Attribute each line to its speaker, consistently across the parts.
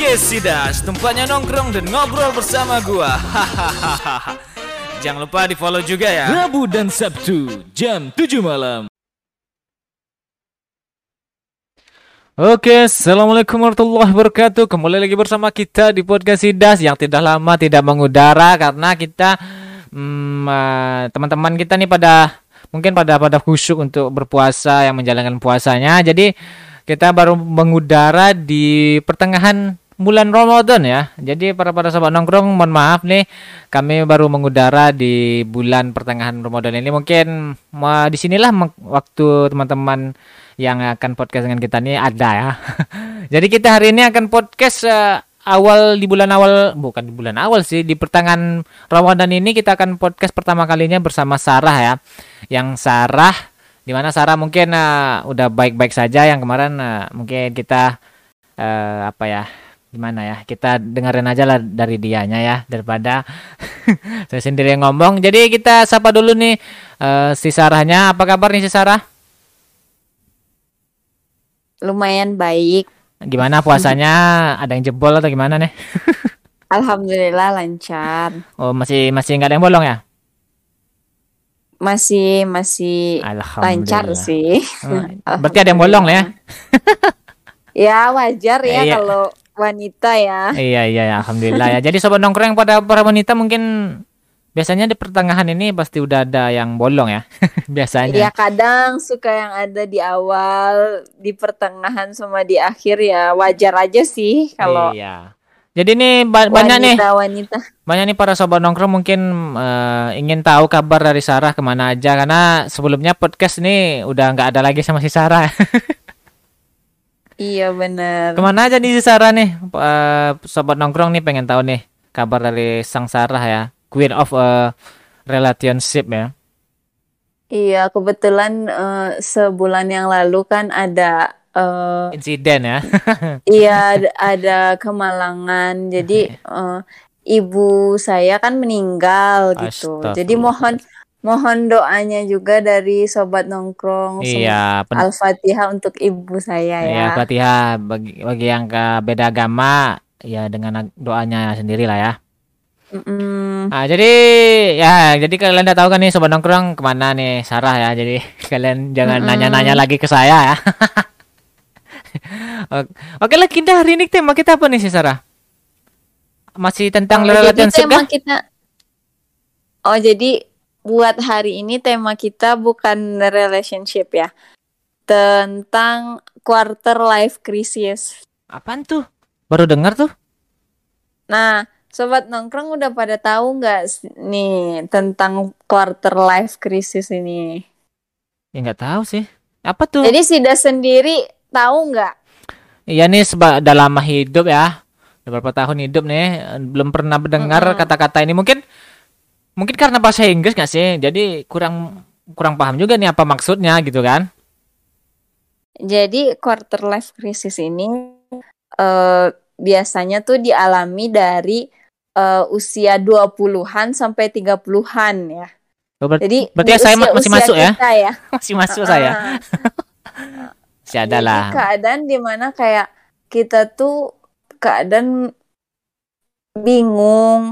Speaker 1: Podcast Sidas, tempatnya nongkrong dan ngobrol bersama gua. Hahaha. Jangan lupa di follow juga ya.
Speaker 2: Rabu dan Sabtu jam 7 malam. Oke, assalamualaikum warahmatullahi wabarakatuh. Kembali lagi bersama kita di podcast Sidas yang tidak lama tidak mengudara karena kita hmm, eh, teman-teman kita nih pada mungkin pada pada khusyuk untuk berpuasa yang menjalankan puasanya. Jadi kita baru mengudara di pertengahan bulan Ramadan ya. Jadi para para sahabat nongkrong mohon maaf nih kami baru mengudara di bulan pertengahan Ramadan ini mungkin di sinilah mek- waktu teman-teman yang akan podcast dengan kita nih ada ya. Jadi kita hari ini akan podcast eh, awal di bulan awal bukan di bulan awal sih di pertengahan Ramadan ini kita akan podcast pertama kalinya bersama Sarah ya. Yang Sarah di mana Sarah mungkin eh, udah baik-baik saja yang kemarin eh, mungkin kita eh, apa ya gimana ya? Kita dengerin aja lah dari dianya ya daripada saya sendiri yang ngomong. Jadi kita sapa dulu nih eh, si Sarahnya. Apa kabar nih si Sarah?
Speaker 3: Lumayan baik.
Speaker 2: gimana puasanya? Ada yang jebol atau gimana nih?
Speaker 3: Alhamdulillah lancar.
Speaker 2: oh masih masih nggak ada yang bolong ya?
Speaker 3: Masih masih lancar sih.
Speaker 2: Hmm, berarti ada yang bolong lah ya?
Speaker 3: Ya wajar ya
Speaker 2: Iya.
Speaker 3: kalau wanita ya.
Speaker 2: iya iya ya, alhamdulillah ya. Jadi sobat nongkrong yang pada para wanita mungkin biasanya di pertengahan ini pasti udah ada yang bolong ya biasanya.
Speaker 3: Ya kadang suka yang ada di awal, di pertengahan sama di akhir ya wajar aja sih kalau
Speaker 2: iya. Jadi nih ba- banyak nih
Speaker 3: wanita-wanita.
Speaker 2: banyak nih para sobat nongkrong mungkin eh, ingin tahu kabar dari Sarah ke mana aja. Karena sebelumnya podcast ini udah nggak ada lagi sama si Sarah
Speaker 3: Iya bener.
Speaker 2: ke mana aja nih si Sarah nih Eh, sobat nongkrong nih pengen tahu nih kabar dari sang Sarah ya Queen of eh, Relationship ya
Speaker 3: Iya kebetulan eh, sebulan yang lalu kan ada eh,
Speaker 2: insiden ya
Speaker 3: Iya, ada- kemalangan. Jadi eh, ibu saya kan meninggal gitu. Jadi mohon mohon doanya juga dari sobat nongkrong.
Speaker 2: Iya pen-
Speaker 3: Al-Fatihah untuk ibu saya
Speaker 2: ya
Speaker 3: ya.
Speaker 2: Fatihah bagi bagi yang ke beda agama ya dengan doanya sendiri lah ya
Speaker 3: Mm-mm.
Speaker 2: Ah, jadi ya, jadi kalian udah tahu kan nih sobat nongkrong ke mana nih Sarah ya. Jadi kalian jangan nanya-nanya lagi ke saya ya. Oke, lah kita hari ini tema kita apa nih sih Sarah? Masih tentang
Speaker 3: Oh,
Speaker 2: kah?
Speaker 3: kita Oh, jadi buat hari ini tema kita bukan relationship ya. Tentang quarter life crisis.
Speaker 2: Apaan tuh? Baru dengar tuh?
Speaker 3: Nah, sobat nongkrong udah pada tahu nggak nih tentang quarter life crisis ini?
Speaker 2: Ya nggak tahu sih. Apa tuh?
Speaker 3: Jadi Sida sendiri tahu nggak?
Speaker 2: Iya nih seba udah lama hidup ya. Udah berapa tahun hidup nih, belum pernah mendengar kata-kata ini. Mungkin mungkin karena bahasa Inggris nggak sih? Jadi kurang kurang paham juga nih apa maksudnya gitu kan?
Speaker 3: Jadi quarter life crisis ini eh, biasanya tuh dialami dari eh, usia 20-an sampai 30-an ya.
Speaker 2: Oh, ber-
Speaker 3: Jadi
Speaker 2: berarti saya ma- masih masuk ya?
Speaker 3: ya.
Speaker 2: masih masuk saya. Masih ada
Speaker 3: Jadi
Speaker 2: lah.
Speaker 3: keadaan di mana kayak kita tuh keadaan bingung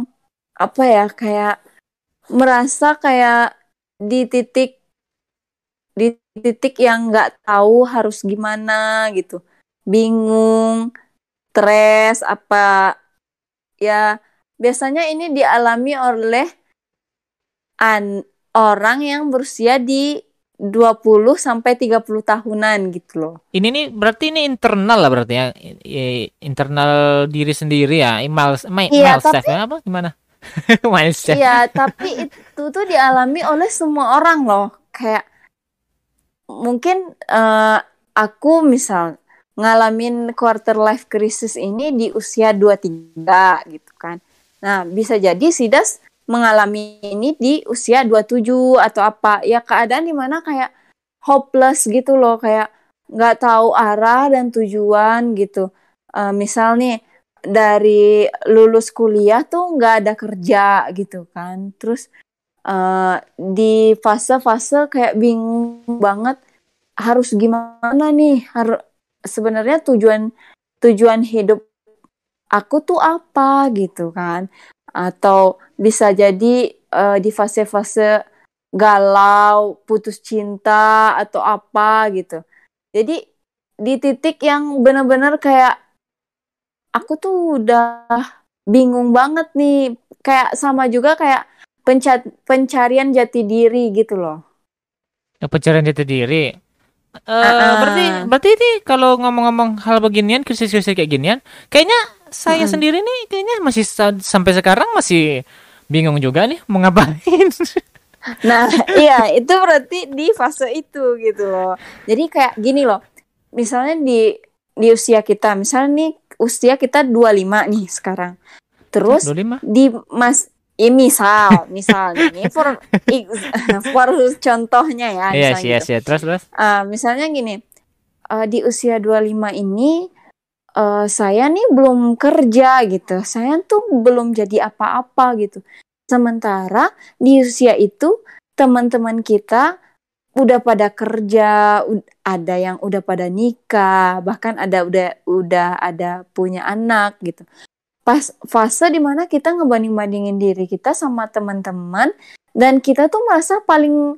Speaker 3: apa ya kayak merasa kayak di titik di titik yang nggak tahu harus gimana gitu bingung stres apa ya biasanya ini dialami oleh an orang yang berusia di 20 sampai 30 tahunan gitu loh.
Speaker 2: Ini nih berarti ini internal lah berarti ya. Internal diri sendiri ya. Email my,
Speaker 3: Iya,
Speaker 2: myself
Speaker 3: tapi-
Speaker 2: ya apa gimana?
Speaker 3: Iya, tapi itu tuh dialami oleh semua orang loh. Kayak mungkin eh, aku misal ngalamin quarter life crisis ini di usia 23 gitu kan. Nah, bisa jadi Sidas mengalami ini di usia 27 atau apa. Ya keadaan di mana kayak hopeless gitu loh, kayak nggak tahu arah dan tujuan gitu. Eh, misal nih dari lulus kuliah tuh nggak ada kerja gitu kan. Terus eh, di fase-fase kayak bingung banget harus gimana nih? Harus sebenarnya tujuan tujuan hidup aku tuh apa gitu kan? Atau bisa jadi uh, di fase-fase galau putus cinta atau apa gitu. Jadi di titik yang benar-benar kayak aku tuh udah bingung banget nih. Kayak sama juga kayak penca pencarian jati diri gitu loh.
Speaker 2: Pencarian jati diri? Uh, uh, berarti berarti ini kalau ngomong-ngomong hal beginian krisis-krisis kayak ginian kayaknya saya uh, sendiri nih kayaknya masih sampai sekarang masih bingung juga nih mau ngapain.
Speaker 3: Nah iya itu berarti di fase itu gitu loh. Jadi kayak gini loh. Misalnya di di usia kita misalnya nih usia kita 25 nih sekarang terus 25? di mas Ya, misal, misal ini for for contohnya ya.
Speaker 2: Iya, yes, yes, gitu. yes. Terus, terus.
Speaker 3: Uh, misalnya gini, uh, di usia 25 ini uh, saya nih belum kerja gitu. Saya tuh belum jadi apa-apa gitu. Sementara di usia itu teman-teman kita udah pada kerja, ada yang udah pada nikah, bahkan ada udah udah ada punya anak gitu pas fase di mana kita ngebanding-bandingin diri kita sama teman-teman dan kita tuh merasa paling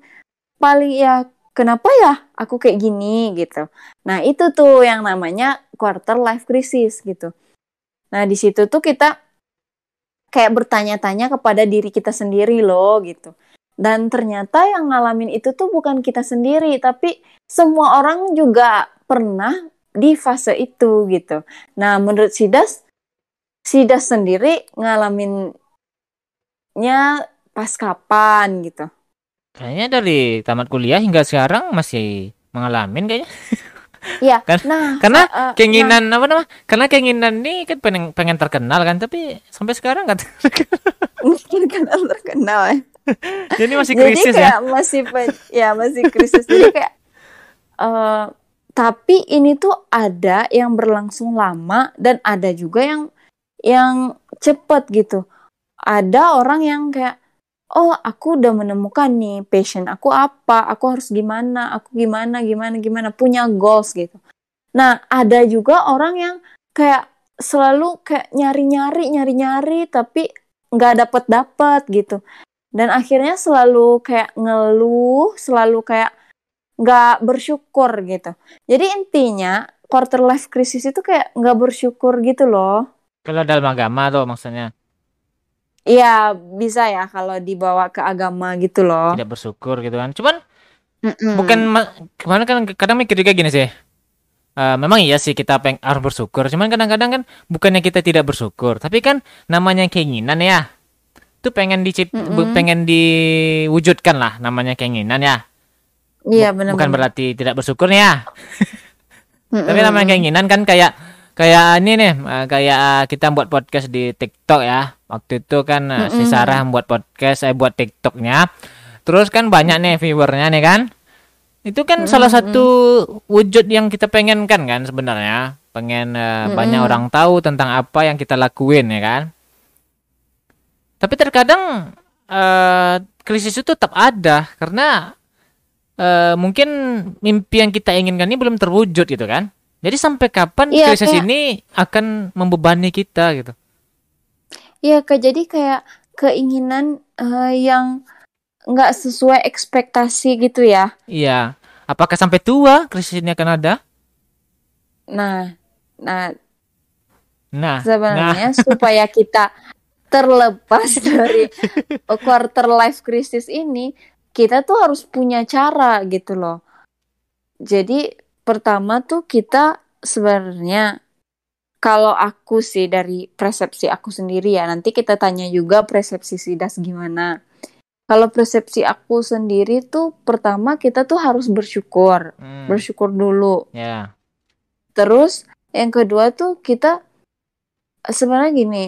Speaker 3: paling ya kenapa ya aku kayak gini gitu. Nah itu tuh yang namanya quarter life crisis gitu. Nah di situ tuh kita kayak bertanya-tanya kepada diri kita sendiri loh gitu. Dan ternyata yang ngalamin itu tuh bukan kita sendiri, tapi semua orang juga pernah di fase itu gitu. Nah menurut Sidas Sida sendiri ngalaminnya pas kapan gitu?
Speaker 2: Kayaknya dari tamat kuliah hingga sekarang masih mengalami kayaknya.
Speaker 3: Iya.
Speaker 2: kan, nah, karena uh, keinginan nah, apa nama? Karena keinginan nih kan pengen pengen terkenal kan, tapi sampai sekarang kan
Speaker 3: mungkin kan terkenal ya.
Speaker 2: Jadi masih krisis
Speaker 3: Jadi
Speaker 2: kayak
Speaker 3: ya. Masih ya masih krisis. Jadi kayak uh, tapi ini tuh ada yang berlangsung lama dan ada juga yang yang cepet gitu. Ada orang yang kayak, oh aku udah menemukan nih passion aku apa, aku harus gimana, aku gimana, gimana, gimana, punya goals gitu. Nah ada juga orang yang kayak selalu kayak nyari-nyari, nyari-nyari, tapi nggak dapet-dapet gitu. Dan akhirnya selalu kayak ngeluh, selalu kayak nggak bersyukur gitu. Jadi intinya quarter life crisis itu kayak nggak bersyukur gitu loh.
Speaker 2: Kalau dalam agama tuh maksudnya.
Speaker 3: Iya, bisa ya kalau dibawa ke agama gitu loh.
Speaker 2: Tidak bersyukur gitu kan. Cuman Mm-mm. bukan ke mana kan kadang mikir juga gini sih. Uh, memang iya sih kita peng harus bersyukur. Cuman kadang-kadang kan bukannya kita tidak bersyukur, tapi kan namanya keinginan ya. Itu pengen dicip mm-hmm. pengen diwujudkan lah namanya keinginan ya.
Speaker 3: Iya benar.
Speaker 2: Bukan berarti tidak bersyukur ya. Tapi namanya keinginan kan kayak kayak ini nih eh, kayak kita buat podcast di TikTok ya waktu itu kan mm -hmm. si Sarah buat podcast saya buat TikToknya terus kan banyak nih viewernya nih kan itu kan mm -hmm. salah satu wujud yang kita pengen kan kan sebenarnya pengen uh, mm -hmm. banyak orang tahu tentang apa yang kita lakuin ya kan tapi terkadang uh, krisis itu tetap ada karena uh, mungkin mimpi yang kita inginkan ini belum terwujud gitu kan jadi sampai kapan ya, krisis kayak, ini akan membebani kita gitu?
Speaker 3: Iya, kak. Jadi kayak keinginan uh, yang nggak sesuai ekspektasi gitu ya?
Speaker 2: Iya. Apakah sampai tua krisis ini akan ada?
Speaker 3: Nah, nah,
Speaker 2: nah,
Speaker 3: sebenarnya nah. supaya kita terlepas dari quarter life crisis ini, kita tuh harus punya cara gitu loh. Jadi pertama tuh kita sebenarnya kalau aku sih dari persepsi aku sendiri ya nanti kita tanya juga persepsi Sidas gimana. Kalau persepsi aku sendiri tuh pertama kita tuh harus bersyukur, hmm. bersyukur dulu.
Speaker 2: Yeah.
Speaker 3: Terus yang kedua tuh kita sebenarnya gini,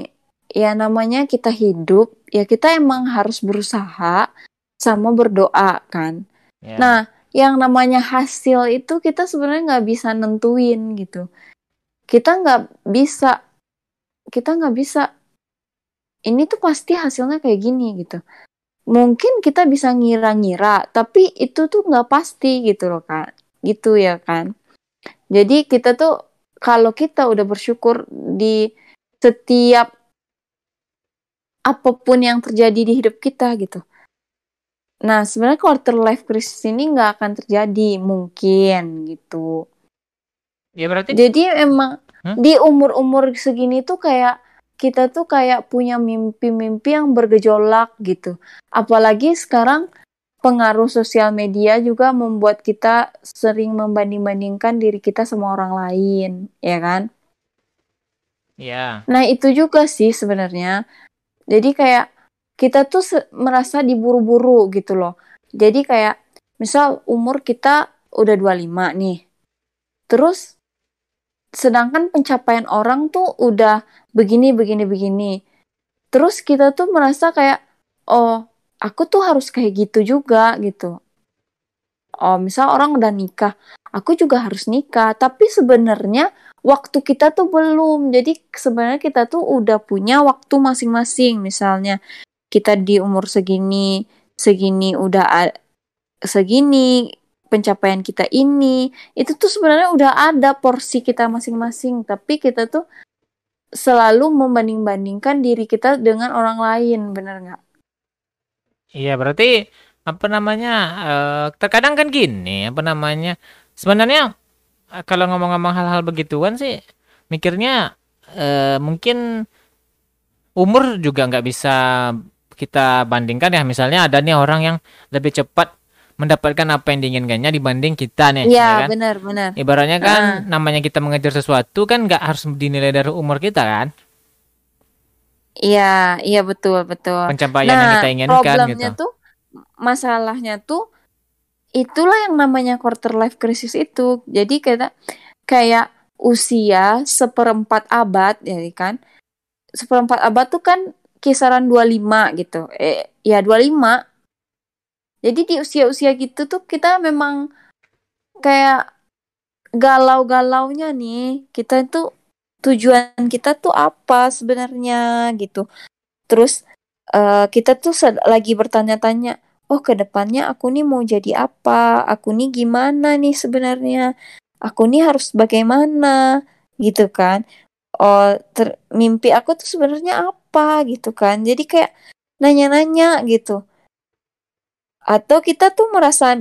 Speaker 3: ya namanya kita hidup, ya kita emang harus berusaha sama berdoa kan. Yeah. Nah yang namanya hasil itu kita sebenarnya nggak bisa nentuin gitu kita nggak bisa kita nggak bisa ini tuh pasti hasilnya kayak gini gitu mungkin kita bisa ngira-ngira tapi itu tuh nggak pasti gitu loh kan gitu ya kan jadi kita tuh kalau kita udah bersyukur di setiap apa pun yang terjadi di hidup kita gitu. Nah, sebenarnya quarter life crisis ini nggak akan terjadi mungkin gitu.
Speaker 2: Ya berarti
Speaker 3: Jadi emang
Speaker 2: Hmm?
Speaker 3: di umur-umur segini tuh kayak kita tuh kayak punya mimpi-mimpi yang bergejolak gitu. Apalagi sekarang pengaruh sosial media juga membuat kita sering membanding-bandingkan diri kita sama orang lain, ya kan?
Speaker 2: ya.
Speaker 3: Nah, itu juga sih sebenarnya. Jadi kayak kita tuh merasa diburu-buru gitu loh. Jadi kayak misal umur kita udah 25 nih. Terus sedangkan pencapaian orang tuh udah begini begini begini. Terus kita tuh merasa kayak oh, aku tuh harus kayak gitu juga gitu. Oh, misal orang udah nikah, aku juga harus nikah. Tapi sebenarnya waktu kita tuh belum. Jadi sebenarnya kita tuh udah punya waktu masing-masing. Misalnya kita di umur segini, segini udah segini pencapaian kita ini, itu tuh sebenarnya udah ada porsi kita masing-masing. Tapi kita tuh selalu membanding-bandingkan diri kita dengan orang lain, bener nggak?
Speaker 2: Iya, berarti apa namanya? eh, terkadang kan gini, apa namanya? Sebenarnya kalau ngomong-ngomong hal-hal begituan sih mikirnya eh, mungkin umur juga nggak bisa kita bandingkan ya. Misalnya ada nih orang yang lebih cepat mendapatkan apa yang diinginkannya dibanding kita nih, ya
Speaker 3: Iya,
Speaker 2: kan?
Speaker 3: benar-benar.
Speaker 2: Ibaratnya kan namanya kita mengejar sesuatu kan nggak harus dinilai dari umur kita kan?
Speaker 3: Iya, iya betul betul.
Speaker 2: Pencapaian yang
Speaker 3: Nah,
Speaker 2: kita inginkan
Speaker 3: problemnya
Speaker 2: gitu.
Speaker 3: tuh masalahnya tuh itulah yang namanya quarter life crisis itu. Jadi kita kayak usia seperempat abad ya kan. Seperempat abad tuh kan kisaran 25 gitu. Eh ya 25. Jadi di usia-usia gitu tuh kita memang kayak galau-galaunya nih. Kita tuh tujuan kita tuh apa sebenarnya gitu. Terus eh, kita tuh lagi bertanya-tanya, oh ke depannya aku nih mau jadi apa? Aku nih gimana nih sebenarnya? Aku nih harus bagaimana? Gitu kan? Oh, ter- mimpi aku tuh sebenarnya apa gitu kan? Jadi kayak nanya-nanya gitu. Atau kita tuh merasa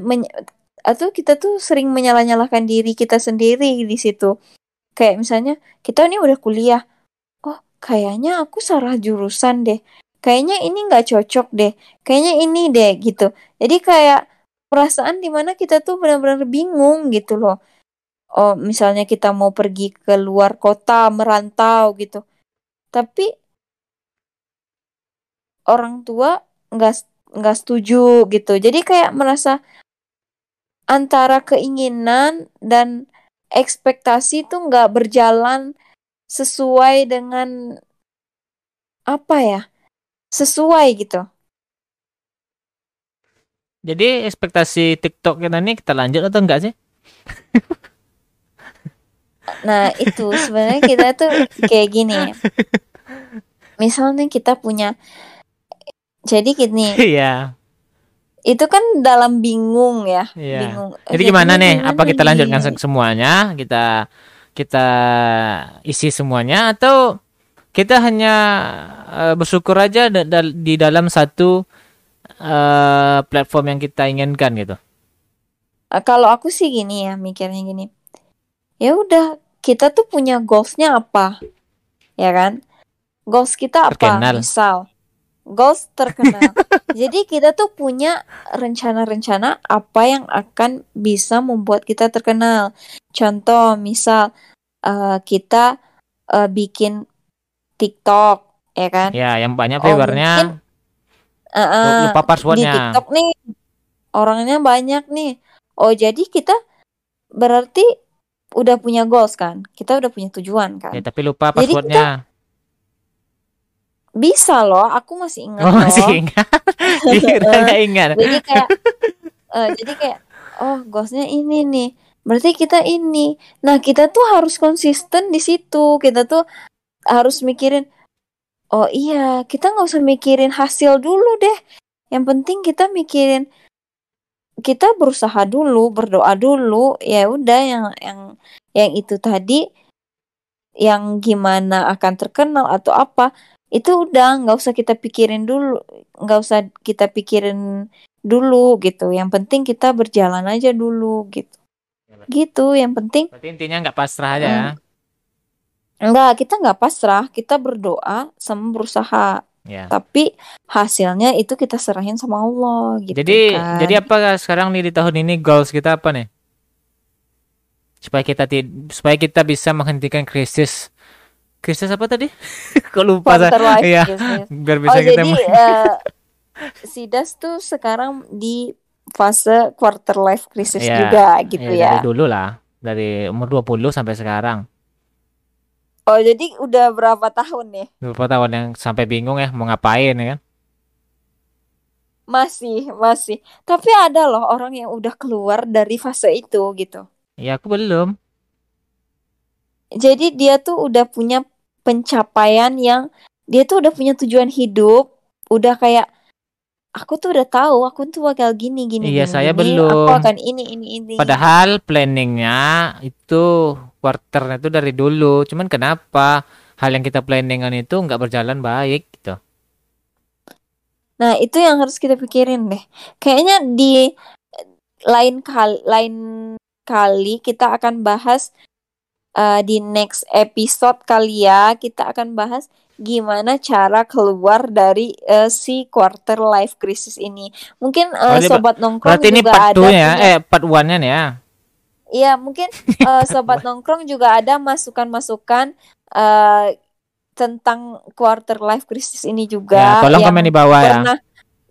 Speaker 3: atau kita tuh sering menyalah-nyalahkan diri kita sendiri di situ. Kayak misalnya kita nih udah kuliah, oh kayaknya aku salah jurusan deh. Kayaknya ini nggak cocok deh. Kayaknya ini deh gitu. Jadi kayak perasaan di mana kita tuh benar-benar bingung gitu loh. Oh misalnya kita mau pergi ke luar kota merantau gitu. Tapi orang tua nggak nggak setuju gitu. Jadi kayak merasa antara keinginan dan ekspektasi tuh nggak berjalan sesuai dengan apa ya? Sesuai gitu.
Speaker 2: Jadi ekspektasi TikTok kita nih kita lanjut atau enggak sih?
Speaker 3: Nah, itu sebenarnya kita tuh kayak gini. Misalnya kita punya jadi gini,
Speaker 2: Iya.
Speaker 3: itu kan dalam bingung ya,
Speaker 2: Iya.
Speaker 3: bingung.
Speaker 2: Jadi gimana nih?
Speaker 3: gimana
Speaker 2: Apa kita lanjutkan se- semuanya? Kita kita isi semuanya atau kita hanya eh, bersyukur aja da- da- di dalam satu eh, platform yang kita inginkan gitu.
Speaker 3: Eh, Kalau aku sih gini ya, mikirnya gini. Ya udah, kita tuh punya goalsnya apa? Ya kan? Goals kita apa?
Speaker 2: Terkenal.
Speaker 3: Misal, goals terkenal. Jadi kita tuh punya rencana-rencana apa yang akan bisa membuat kita terkenal. Contoh, misal eh, kita eh, bikin TikTok, ya kan?
Speaker 2: Ya, yang banyak
Speaker 3: Oh,
Speaker 2: viewernya
Speaker 3: mungkin, eh,
Speaker 2: lupa
Speaker 3: di
Speaker 2: passwordnya.
Speaker 3: TikTok nih orangnya banyak nih. Oh, jadi kita berarti udah punya goals kan? Kita udah punya tujuan kan?
Speaker 2: Ya, tapi lupa
Speaker 3: Jadi
Speaker 2: passwordnya.
Speaker 3: Bisa loh, aku masih ingat
Speaker 2: Oh,
Speaker 3: loh.
Speaker 2: masih ingat. Nggak ingat.
Speaker 3: Jadi kayak eh, jadi kayak oh, goalsnya ini nih. Berarti kita ini. Nah, kita tuh harus konsisten di situ. Kita tuh harus mikirin oh iya, kita nggak usah mikirin hasil dulu deh. Yang penting kita mikirin kita berusaha dulu, berdoa dulu. Ya udah yang yang yang itu tadi yang gimana akan terkenal atau apa itu udah nggak usah kita pikirin dulu nggak usah kita pikirin dulu gitu yang penting kita berjalan aja dulu gitu gitu yang penting
Speaker 2: Berarti intinya nggak pasrah aja ya.
Speaker 3: Enggak kita nggak pasrah kita berdoa sama berusaha
Speaker 2: Ya.
Speaker 3: tapi hasilnya itu kita serahin sama Allah gitu
Speaker 2: Jadi
Speaker 3: kan.
Speaker 2: jadi apa sekarang nih di tahun ini goals kita apa nih? Supaya kita supaya kita bisa menghentikan krisis. Krisis apa tadi? Kok lupa saya? Iya.
Speaker 3: crisis.
Speaker 2: Biar
Speaker 3: Oh
Speaker 2: bisa kita
Speaker 3: jadi eh, Sidas tuh sekarang di fase quarter life crisis
Speaker 2: Iya,
Speaker 3: juga gitu
Speaker 2: ya,
Speaker 3: ya.
Speaker 2: dari dulu lah. Dari umur 20 sampai sekarang.
Speaker 3: Oh jadi udah berapa tahun nih?
Speaker 2: Beberapa tahun yang sampai bingung ya mau ngapain ya kan?
Speaker 3: Masih, masih. Tapi ada loh orang yang udah keluar dari fase itu gitu.
Speaker 2: Ya aku belum.
Speaker 3: Jadi dia tuh udah punya pencapaian yang dia tuh udah punya tujuan hidup, udah kayak aku tuh udah tahu aku tuh bakal gini gini
Speaker 2: Iya,
Speaker 3: gini,
Speaker 2: saya
Speaker 3: gini,
Speaker 2: belum.
Speaker 3: Aku akan ini ini ini.
Speaker 2: Padahal planningnya itu quarternya itu dari dulu. Cuman kenapa hal yang kita planningan itu nggak berjalan baik gitu?
Speaker 3: Nah, itu yang harus kita pikirin deh. Kayaknya di lain kali lain kali kita akan bahas eh, di next episode kali ya, kita akan bahas gimana cara keluar dari eh, si quarter life crisis ini. Mungkin
Speaker 2: Berarti-
Speaker 3: sobat nongkrong
Speaker 2: Berarti ini part
Speaker 3: ada
Speaker 2: 2 ya, eh part 1-nya nih ya.
Speaker 3: Iya, mungkin eh, sobat nongkrong juga ada masukan-masukan eh, tentang quarter life crisis ini juga
Speaker 2: Ya, tolong komen di bawah ya.
Speaker 3: pernah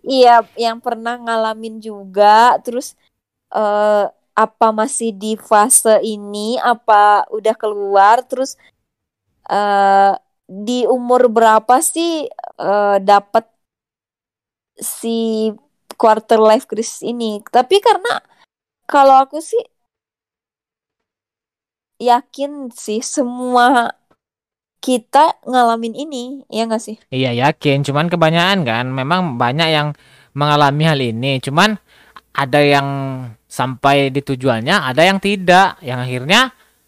Speaker 3: iya yang pernah ngalamin juga. Terus eh apa masih di fase ini? Apa udah keluar? Terus eh di umur berapa sih eh dapat si quarter life crisis ini? Tapi karena kalau aku sih yakin sih semua kita ngalamin ini ya nggak sih
Speaker 2: Iya yakin, cuman kebanyakan kan memang banyak yang mengalami hal ini. Cuman ada yang sampai di tujuannya, ada yang tidak. Yang akhirnya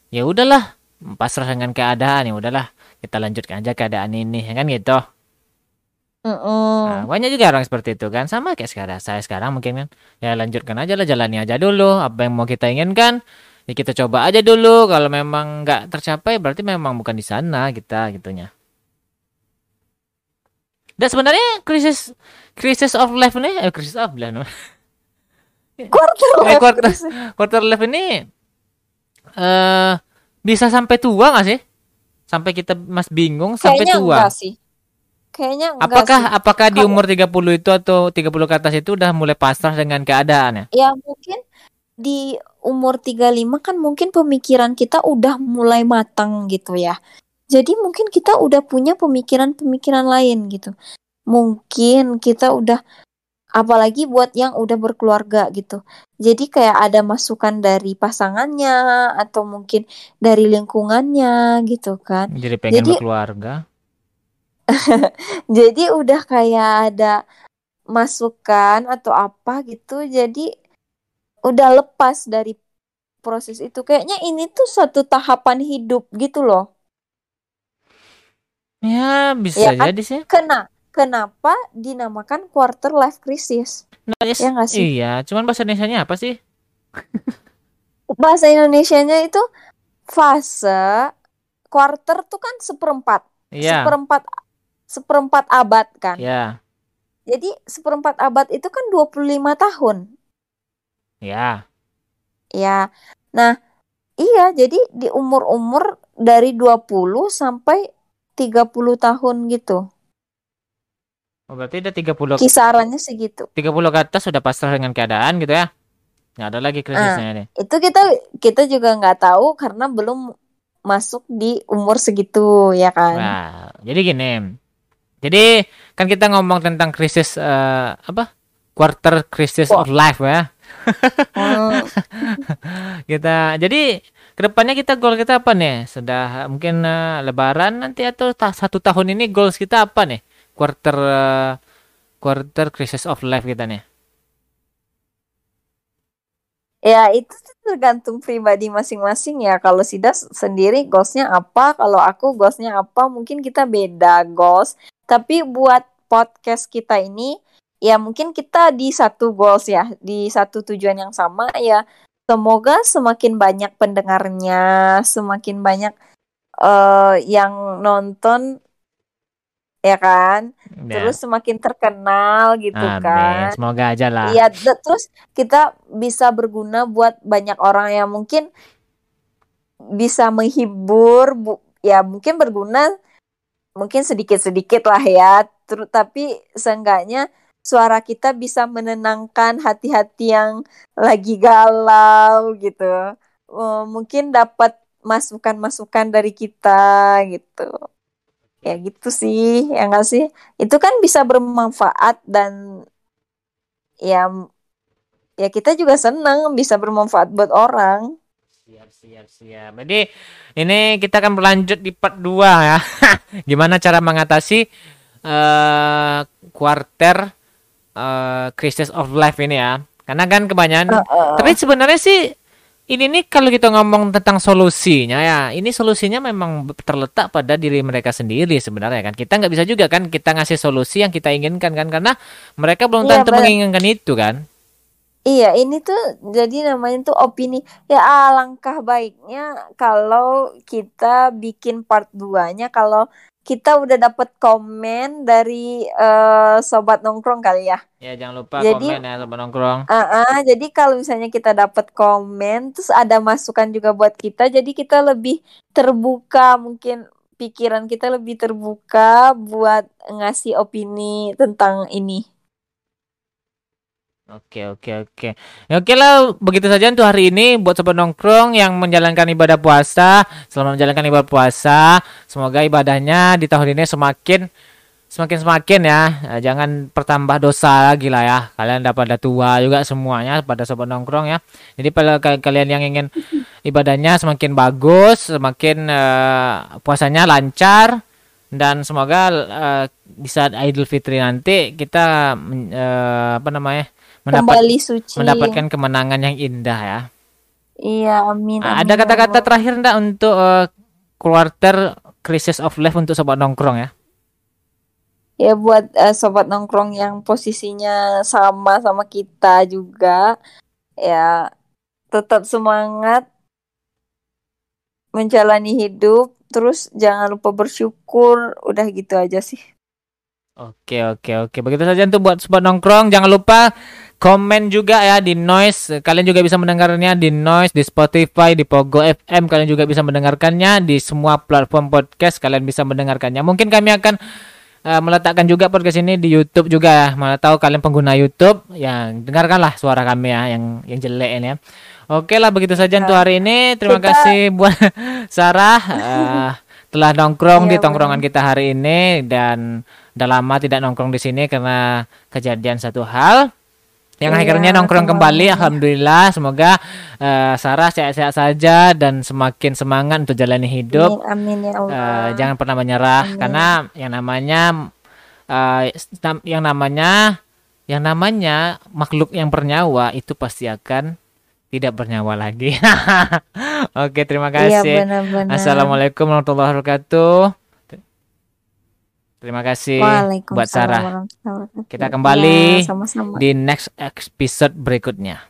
Speaker 2: ya udahlah, pasrah dengan keadaan ya udahlah, kita lanjutkan aja keadaan ini, ya kan gitu. Nah, banyak juga orang seperti itu kan, sama kayak sekarang. Saya sekarang mungkin kan ya lanjutkan aja lah, jalani aja dulu apa yang mau kita inginkan. Ya kita coba aja dulu. Kalau memang nggak tercapai, berarti memang bukan di sana kita gitunya. Dan sebenarnya krisis krisis of life ini, eh krisis of life,
Speaker 3: quarter
Speaker 2: Eh,
Speaker 3: life
Speaker 2: quarter-
Speaker 3: crisis.
Speaker 2: quarter life ini eh bisa sampai tua nggak sih? Sampai kita mas bingung sampai
Speaker 3: Kayaknya
Speaker 2: tua.
Speaker 3: enggak sih. Kayaknya enggak
Speaker 2: Apakah
Speaker 3: sih.
Speaker 2: apakah di umur 30 itu atau 30 ke atas itu udah mulai pasrah dengan keadaan ya?
Speaker 3: Ya mungkin di umur 35 kan mungkin pemikiran kita udah mulai matang gitu ya. Jadi mungkin kita udah punya pemikiran-pemikiran lain gitu. Mungkin kita udah apalagi buat yang udah berkeluarga gitu. Jadi kayak ada masukan dari pasangannya atau mungkin dari lingkungannya gitu kan.
Speaker 2: Jadi pengen
Speaker 3: Jadi-
Speaker 2: berkeluarga.
Speaker 3: Jadi udah kayak ada masukan atau apa gitu. Jadi udah lepas dari proses itu. Kayaknya ini tuh satu tahapan hidup gitu loh.
Speaker 2: Ya, bisa
Speaker 3: kan?
Speaker 2: jadi sih.
Speaker 3: Kena kenapa dinamakan quarter life crisis?
Speaker 2: Nah, yes,
Speaker 3: Ya nggak sih?
Speaker 2: Iya, cuman bahasa Indonesianya apa sih?
Speaker 3: Bahasa Indonesianya itu fase quarter tuh kan seperempat.
Speaker 2: Iya.
Speaker 3: Seperempat seperempat abad kan.
Speaker 2: Ya,
Speaker 3: Jadi seperempat abad itu kan 25 tahun.
Speaker 2: Ya.
Speaker 3: Ya. Nah, iya jadi di umur-umur dari 20 sampai 30 tahun gitu.
Speaker 2: Oh, berarti udah 30
Speaker 3: Kisarannya segitu.
Speaker 2: 30 ke atas sudah pasrah dengan keadaan gitu ya. Nggak ada lagi krisisnya nih.
Speaker 3: Itu kita kita juga nggak tahu karena belum masuk di umur segitu ya kan.
Speaker 2: Nah, jadi gini. Jadi kan kita ngomong tentang krisis eh, apa? Quarter crisis
Speaker 3: Wah.
Speaker 2: of life ya.
Speaker 3: Hmm,
Speaker 2: Kita jadi ke depannya kita goal kita apa nih? Sudah mungkin eh, Lebaran nanti atau ta- satu tahun ini goals kita apa nih? Quarter eh, quarter crisis of life kita nih.
Speaker 3: Ya itu tergantung pribadi masing-masing ya. Kalau Sidas sendiri goalsnya apa, kalau aku goalsnya apa, mungkin kita beda goals. Tapi buat podcast kita ini, ya mungkin kita di satu goals ya, di satu tujuan yang sama ya. Semoga semakin banyak pendengarnya, semakin banyak eh yang nonton ya kan
Speaker 2: Ya.
Speaker 3: terus semakin terkenal gitu
Speaker 2: Amin.
Speaker 3: kan
Speaker 2: Semoga aja lah.
Speaker 3: Iya, d- terus kita bisa berguna buat banyak orang yang mungkin bisa menghibur, bu, ya mungkin berguna, mungkin sedikit-sedikit lah ya. Terus tapi seenggaknya suara kita bisa menenangkan hati-hati yang lagi galau gitu. Eh, mungkin dapat masukan-masukan dari kita gitu. Ya gitu sih, ya nggak sih? Itu kan bisa bermanfaat dan ya ya kita juga seneng bisa bermanfaat buat orang.
Speaker 2: Siap, siap, siap. Jadi ini kita akan berlanjut di part 2 ya. Gimana cara mengatasi eh quarter eh crisis of life ini ya. Karena kan kebanyakan
Speaker 3: Heeh.
Speaker 2: tapi sebenarnya sih ini nih kalau kita ngomong tentang solusinya ya, ini solusinya memang terletak pada diri mereka sendiri sebenarnya kan. Kita nggak bisa juga kan kita ngasih solusi yang kita inginkan kan karena mereka belum
Speaker 3: Iya,
Speaker 2: tentu menginginkan itu kan.
Speaker 3: Iya, ini tuh jadi namanya tuh opini. Ya alangkah baiknya kalau kita bikin part 2-nya kalau kita udah dapat komen dari eh, sobat nongkrong kali ya.
Speaker 2: Ya jangan lupa
Speaker 3: Jadi-
Speaker 2: komen ya sobat nongkrong.
Speaker 3: Ah, ah, jadi kalau misalnya kita dapat komen terus ada masukan juga buat kita, jadi kita lebih terbuka mungkin pikiran kita lebih terbuka buat ngasih opini tentang ini.
Speaker 2: Oke oke oke. Ya oke lah begitu saja untuk hari ini buat sobat nongkrong yang menjalankan ibadah puasa. Selamat menjalankan ibadah puasa. Semoga ibadahnya di tahun ini semakin semakin semakin ya. Eh, Jangan pertambah dosa lagi lah ya. Kalian udah pada tua juga semuanya pada sobat nongkrong ya. Jadi pada ka- kalian yang ingin ibadahnya semakin bagus, semakin eh, puasanya lancar dan semoga eh, di saat Idul Fitri nanti kita eh, apa namanya? Mendapat
Speaker 3: Kembali suci.
Speaker 2: mendapatkan kemenangan yang indah ya.
Speaker 3: Iya, amin.
Speaker 2: Ah,
Speaker 3: amin,
Speaker 2: Ada
Speaker 3: ya
Speaker 2: kata-kata terakhir enggak untuk eh, quarter crisis of life untuk sobat nongkrong ya?
Speaker 3: Ya buat eh, sobat nongkrong yang posisinya sama sama kita juga ya tetap semangat menjalani hidup terus jangan lupa bersyukur udah gitu aja sih.
Speaker 2: Oke oke oke begitu saja untuk buat sobat nongkrong jangan lupa komen juga ya di noise. Kalian juga bisa mendengarnya di noise di Spotify di Pogo FM kalian juga bisa mendengarkannya di semua platform podcast kalian bisa mendengarkannya. Mungkin kami akan eh, meletakkan juga podcast ini di YouTube juga ya. Mana tahu kalian pengguna YouTube yang dengarkanlah suara kami ya yang yang jelek ini ya. Oke lah begitu saja untuk hari ini. Terima
Speaker 3: Kita-
Speaker 2: kasih buat Sarah eh, telah nongkrong di
Speaker 3: Iya,
Speaker 2: tongkrongan kita hari ini dan udah lama tidak nongkrong di sini karena kejadian satu hal yang
Speaker 3: Iya,
Speaker 2: akhirnya nongkrong kembali alhamdulillah semoga eh, Sarah sehat-sehat saja dan semakin semangat untuk jalani hidup
Speaker 3: Amin, amin ya Allah.
Speaker 2: Eh, jangan pernah menyerah
Speaker 3: Amin.
Speaker 2: karena yang namanya nam- yang namanya yang namanya makhluk yang bernyawa itu pasti akan tidak bernyawa lagi. Oke, terima
Speaker 3: Iya
Speaker 2: kasih.
Speaker 3: benar-benar.
Speaker 2: Assalamualaikum warahmatullahi wabarakatuh. Terima kasih buat Sarah. Kita kembali
Speaker 3: Ya, sama-sama.
Speaker 2: di next episode berikutnya.